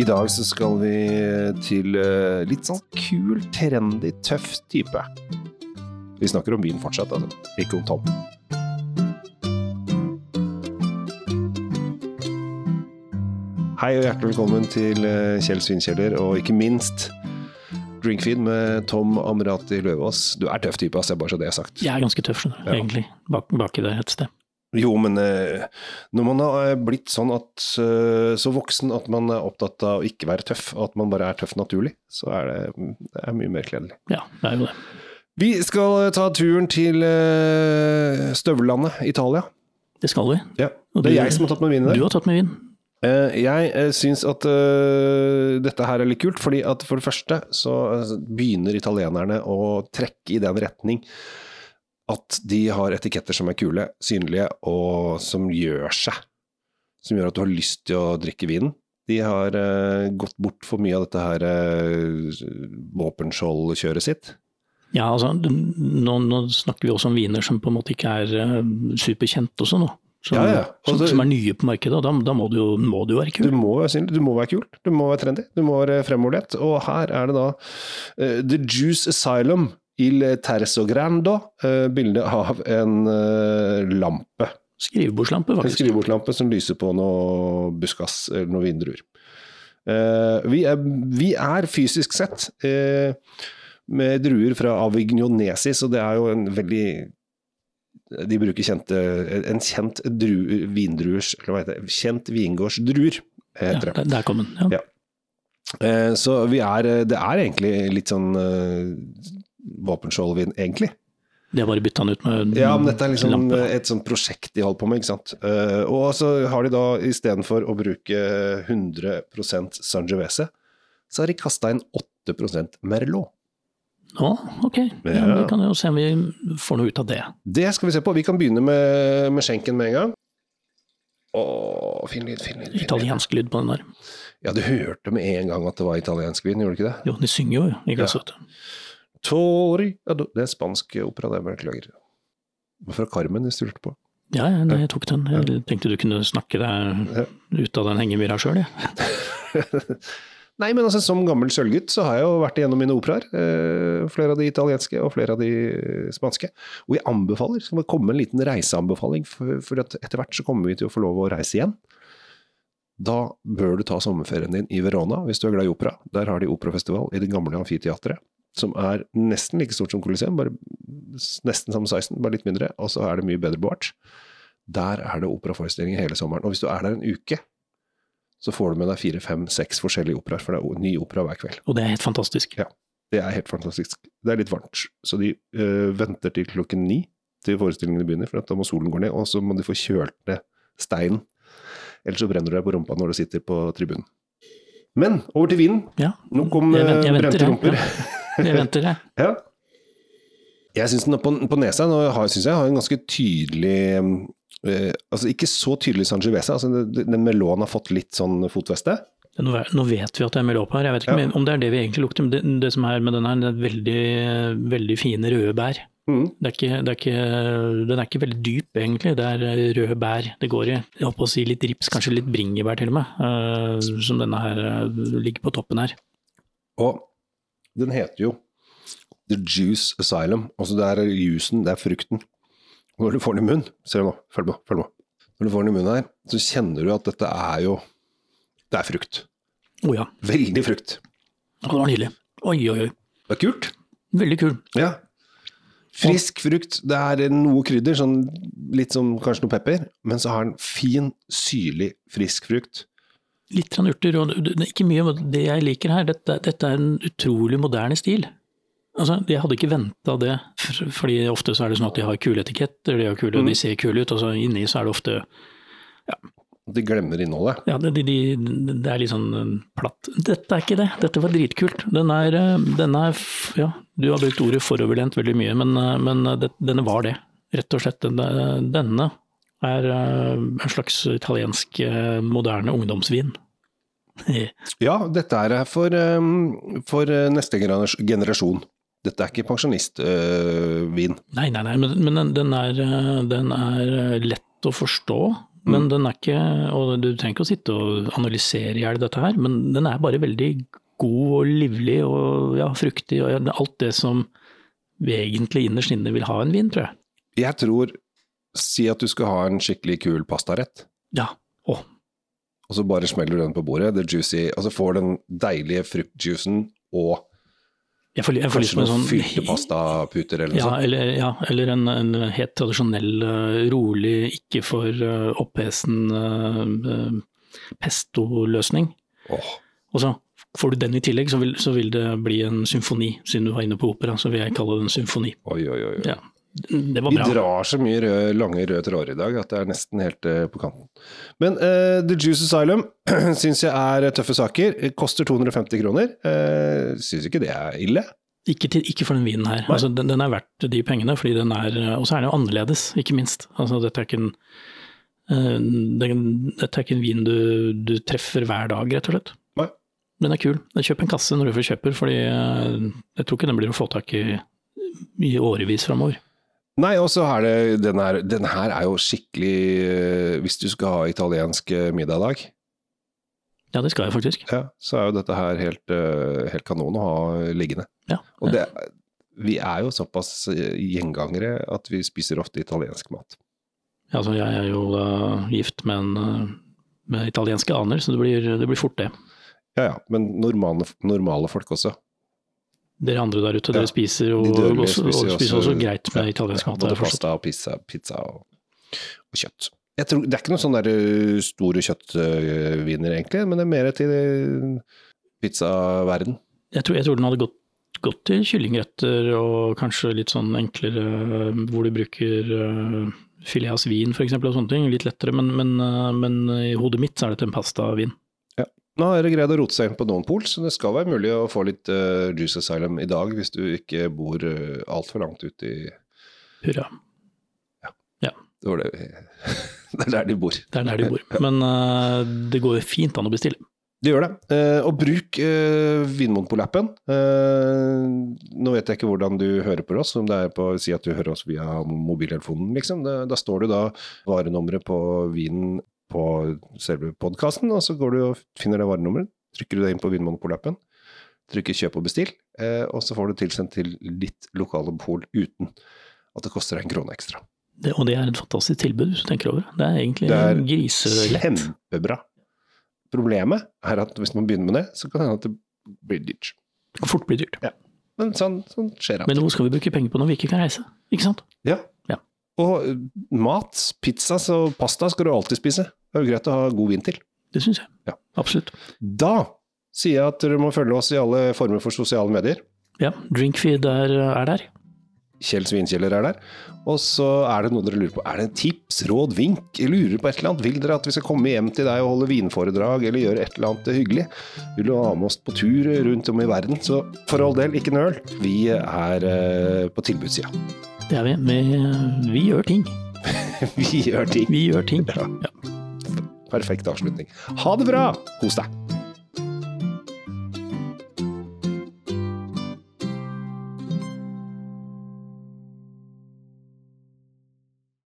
I dag så skal vi til eh, litt sånn kul, trendy, tøff type. Vi snakker om vin fortsatt, altså. Ikke om Tom. Hei og hjertelig velkommen til eh, Kjell Svinkjeller, og ikke minst Drinkfeed med Tom Amrati Løvaas. Du er tøff type, altså, bare så det er sagt. Jeg er ganske tøff, skjønner du, Ja. egentlig. Bak, baki der et sted. Jo, men eh, når man har blitt sånn at eh, så voksen at man er opptatt av å ikke være tøff, og at man bare er tøff naturlig, så er det, det er mye mer kledelig. Ja, det er jo det. Vi skal ta turen til Støvlandet, støvellandet Italia. Det skal vi. Ja, Det er du- jeg som har tatt med vinen Du har tatt med vin. Eh, jeg syns at eh, dette her er litt kult, fordi at for det første så eh, begynner italienerne å trekke i den retning at de har etiketter som er kule, synlige, og som gjør seg. Som gjør at du har lyst til å drikke vinen. De har uh, gått bort for mye av dette her uh, våpenskjoldkjøret sitt. Ja, altså, nå, nå snakker vi også om viner som på en måte ikke er uh, superkjent også nå. Som, Ja, ja. som, Altså- som er nye på markedet, da, da må, du må du være være Du kul. må du må være kul, du må være trendy, du må være fremoverlent. Og her er det da The Juice Asylum Il Terzo Grando, bildet bilde av en eh, lampe. Skrivebordslampe, faktisk. En skrivebordslampe som lyser på noe buskas eller noe vindruer. Eh, vi, er, vi er fysisk sett eh, med druer fra Avignonesi, og det er jo en veldig de bruker kjente, en kjent dru, vindruers, eller hva heter det, kjent vingårdsdruer, Ja, heter det. der, der kom den. Ja. Ja. Eh, Så vi er, det er egentlig litt sånn våpenskjoldvin, egentlig. De har bare bytta den ut med Ja, men dette er liksom lampe. et sånt prosjekt de holder på med, ikke sant. Eh, og så har de da istedenfor å bruke 100% Sangiovese, så har de kasta inn 8% Merlot. Å, ok. Ja, Ja. Vi kan jo se om vi får noe ut av det. Det skal vi se på. Vi kan begynne med, med skjenken med en gang. Å, fin lyd, fin lyd. Italiensk lyd på den der. Ja, du hørte med en gang at det var italiensk vin, gjorde du ikke det? Jo, de synger jo i glasset. Tori Det er spansk opera, det beklager. Fra Carmen du lurte på. Ja, ja, jeg tok den. Jeg tenkte du kunne snakke deg ut av den hengemyra sjøl, jeg. Nei, men altså, som gammel sølvgutt så har jeg jo vært igjennom mine operaer. Eh, flere av de italienske og flere av de spanske. Og jeg anbefaler, skal det komme en liten reiseanbefaling, for, for at etter hvert så kommer vi til å få lov å reise igjen. Da bør du ta sommerferien din i Verona, hvis du er glad i opera. Der har de operafestival i det gamle amfiteatret, som er nesten like stort som Colosseum, bare nesten samme sizen, bare litt mindre, og så er det mye bedre bevart. Der er det operaforestillinger hele sommeren. Og hvis du er der en uke, så får du med deg fire, fem, seks forskjellige operaer, for det er ny opera hver kveld. Og det er helt fantastisk. Ja. Det er helt fantastisk. Det er litt varmt, så de øh, venter til klokken ni til forestillingene begynner, for da må solen gå ned, og så må de få kjølt ned steinen. Ellers så brenner du deg på rumpa når du sitter på tribunen. Men over til vinen. Ja. Vent- jeg venter, brente rumper. rumper. Jeg venter, jeg. Ja. Jeg syns den på, på nesa nå har, synes jeg har en ganske tydelig eh, Altså ikke så tydelig Sangiovese, altså den, den melonen har fått litt sånn fotveste. Nå, vet vi at det er melop her, jeg vet ikke Ja. om det er det vi egentlig lukter. Men det, det som er med den her, det er veldig, veldig fine røde bær. Mm. Det er ikke, det er ikke, den er ikke veldig dyp, egentlig. Det er eh, røde bær det går i. Jeg holdt på å si litt rips, kanskje litt bringebær til og med, uh, som denne her uh, ligger på toppen her. Og den heter jo The Juice Asylum. Altså det er jusen, det er frukten. Når du får den i munnen, se nå, følg med, følg med. Når du får den i munnen her, så kjenner du at dette er jo Det er frukt. Oh, ja, Veldig frukt. Det var nydelig. Oi, oi, oi. Det er kult. Veldig kul. Ja. Frisk frukt. Det er noe krydder, sånn litt som kanskje noe pepper, men så har den fin, syrlig, frisk frukt. Litt urter, og ikke mye av det jeg liker her. Dette, dette er en utrolig moderne stil. Altså, Jeg hadde ikke venta det, for- fordi ofte så er det sånn at de har kule etiketter, de, har kule, Mm. de ser kule ut, og så inni så er det ofte ja. De glemmer innholdet. Ja, det, de, de, er litt sånn eh, platt. Dette er ikke det, dette var dritkult. Den er, eh, den er Ja, du har brukt ordet foroverlent veldig mye, men, eh, men det, denne var det. Rett og slett. Denne er eh, en slags italiensk eh, moderne ungdomsvin. Ja, dette er for, um, for neste generasjon. Dette er ikke pensjonistvin. Nei, nei, nei, men, men den, den, er, eh, den er eh, lett å forstå. Men den er ikke Og du trenger ikke å sitte og analysere i hjel dette her, men den er bare veldig god og livlig og ja, fruktig og alt det som vi egentlig innerst inne vil ha en vin, tror jeg. Jeg tror Si at du skal ha en skikkelig kul pastarett, Ja. Å, og så bare smeller du den på bordet. Det juicy, og så får du den deilige fruktjuicen og jeg får, jeg får kanskje en noen sånn fyltepastaputer eller noe Ja, sånt. eller, ja, eller en, en helt tradisjonell, eh, rolig, ikke for uh, opphesen eh, eh, pesto-løsning. Åh, Og så får du den i tillegg, så vil, så vil det bli en symfoni. Siden du var inne på opera, så vil jeg kalle det en symfoni. oi, oi. oi. Ja, det var Vi drar så mye rød, lange røde tråder i dag at det er nesten helt uh, på kanten. Men uh, The Juice Asylum syns jeg er tøffe saker. Koster 250 kroner. Uh, syns ikke det er ille. Ikke, til, ikke for den vinen her. Altså, den, den er verdt de pengene, fordi den er Og så er den jo annerledes, ikke minst. Altså, dette er ikke en eh, den, Dette er ikke en vin du, du treffer hver dag, rett og slett. Nei. Den er kul. Kjøp en kasse når du får kjøper, fordi eh, jeg tror ikke den blir å få tak i i årevis framover. Nei, og så er det den her, den her er jo skikkelig eh, Hvis du skal ha italiensk eh, middag i dag, Ja, det skal jeg faktisk. ja, så er jo dette her helt, eh, helt kanon å ha liggende. Ja. Og det, vi er jo såpass gjengangere at vi spiser ofte italiensk mat. Ja, altså, jeg er jo da gift med en med italienske aner, så det blir, det blir fort det. Ja ja, men normale, normale folk også. Dere andre der ute, Ja, dere spiser jo de også, og spiser spiser også- også greit med italiensk mat. Både pasta og pizza, pizza og, og kjøtt. Jeg tror, det er ikke noen sånne uh, store kjøttviner, egentlig, men det er mer til uh, pizzaverden. Jeg tror, jeg tror den hadde gått, gått til kyllingretter og kanskje litt sånn enklere, øh, hvor du bruker filet av svin eksempel og sånne ting. Litt lettere, men, men, men i hodet mitt så er dette en pastavin. Nå har dere greid å rote seg inn på noen pol, så det skal være mulig å få litt uh, Juice Asylum i dag, hvis du ikke bor uh, altfor langt ute i Hurra. Det var det vi Det er der de bor. Det er der de bor. Men uh, det går fint an å bestille. Det gjør det. Uh, og bruk uh, Vinmonopol-appen. Eh, nå vet jeg ikke hvordan du hører på oss, om det er på å si at du hører oss via mobiltelefonen, liksom. Da, da står du da varenummeret på vinen på selve podkasten, og så går du og finner det varenummeret, trykker du det inn på Vinmonopol-appen, trykker kjøp og bestill, eh, og så får du tilsendt til ditt lokale pol uten at det koster deg en krone ekstra. Det, og det er et fantastisk tilbud, hvis du tenker over det. Det er egentlig Det er griselett. Kjempebra. Problemet er at hvis man begynner med det, så kan det hende at det blir dyrt. Det kan fort bli dyrt. Men sånn, sånn skjer Men alltid. hvor skal vi bruke penger på når vi ikke kan reise? Ikke sant? Ja. Ja. Og mat, pizza og pasta skal du alltid spise. Det er jo greit å ha god vin til. Det syns jeg. Ja. Absolutt. Da sier jeg at dere må følge oss i alle former for sosiale medier. Ja, Drinkfeed er, er der. Kjell Svinkjeller er der. Og så er det noe dere lurer på. Er det en tips, råd, vink? Lurer på et eller annet? Vil dere at vi skal komme hjem til deg og holde vinforedrag, eller gjøre et eller annet hyggelig? Vil du ha med oss på tur rundt om i verden? Så for all del, ikke nøl. Vi er eh, på tilbudssida. Det er vi. Vi, vi gjør ting. Vi gjør ting. Vi gjør ting. Ja. Perfekt avslutning. Ha det bra! Kos deg.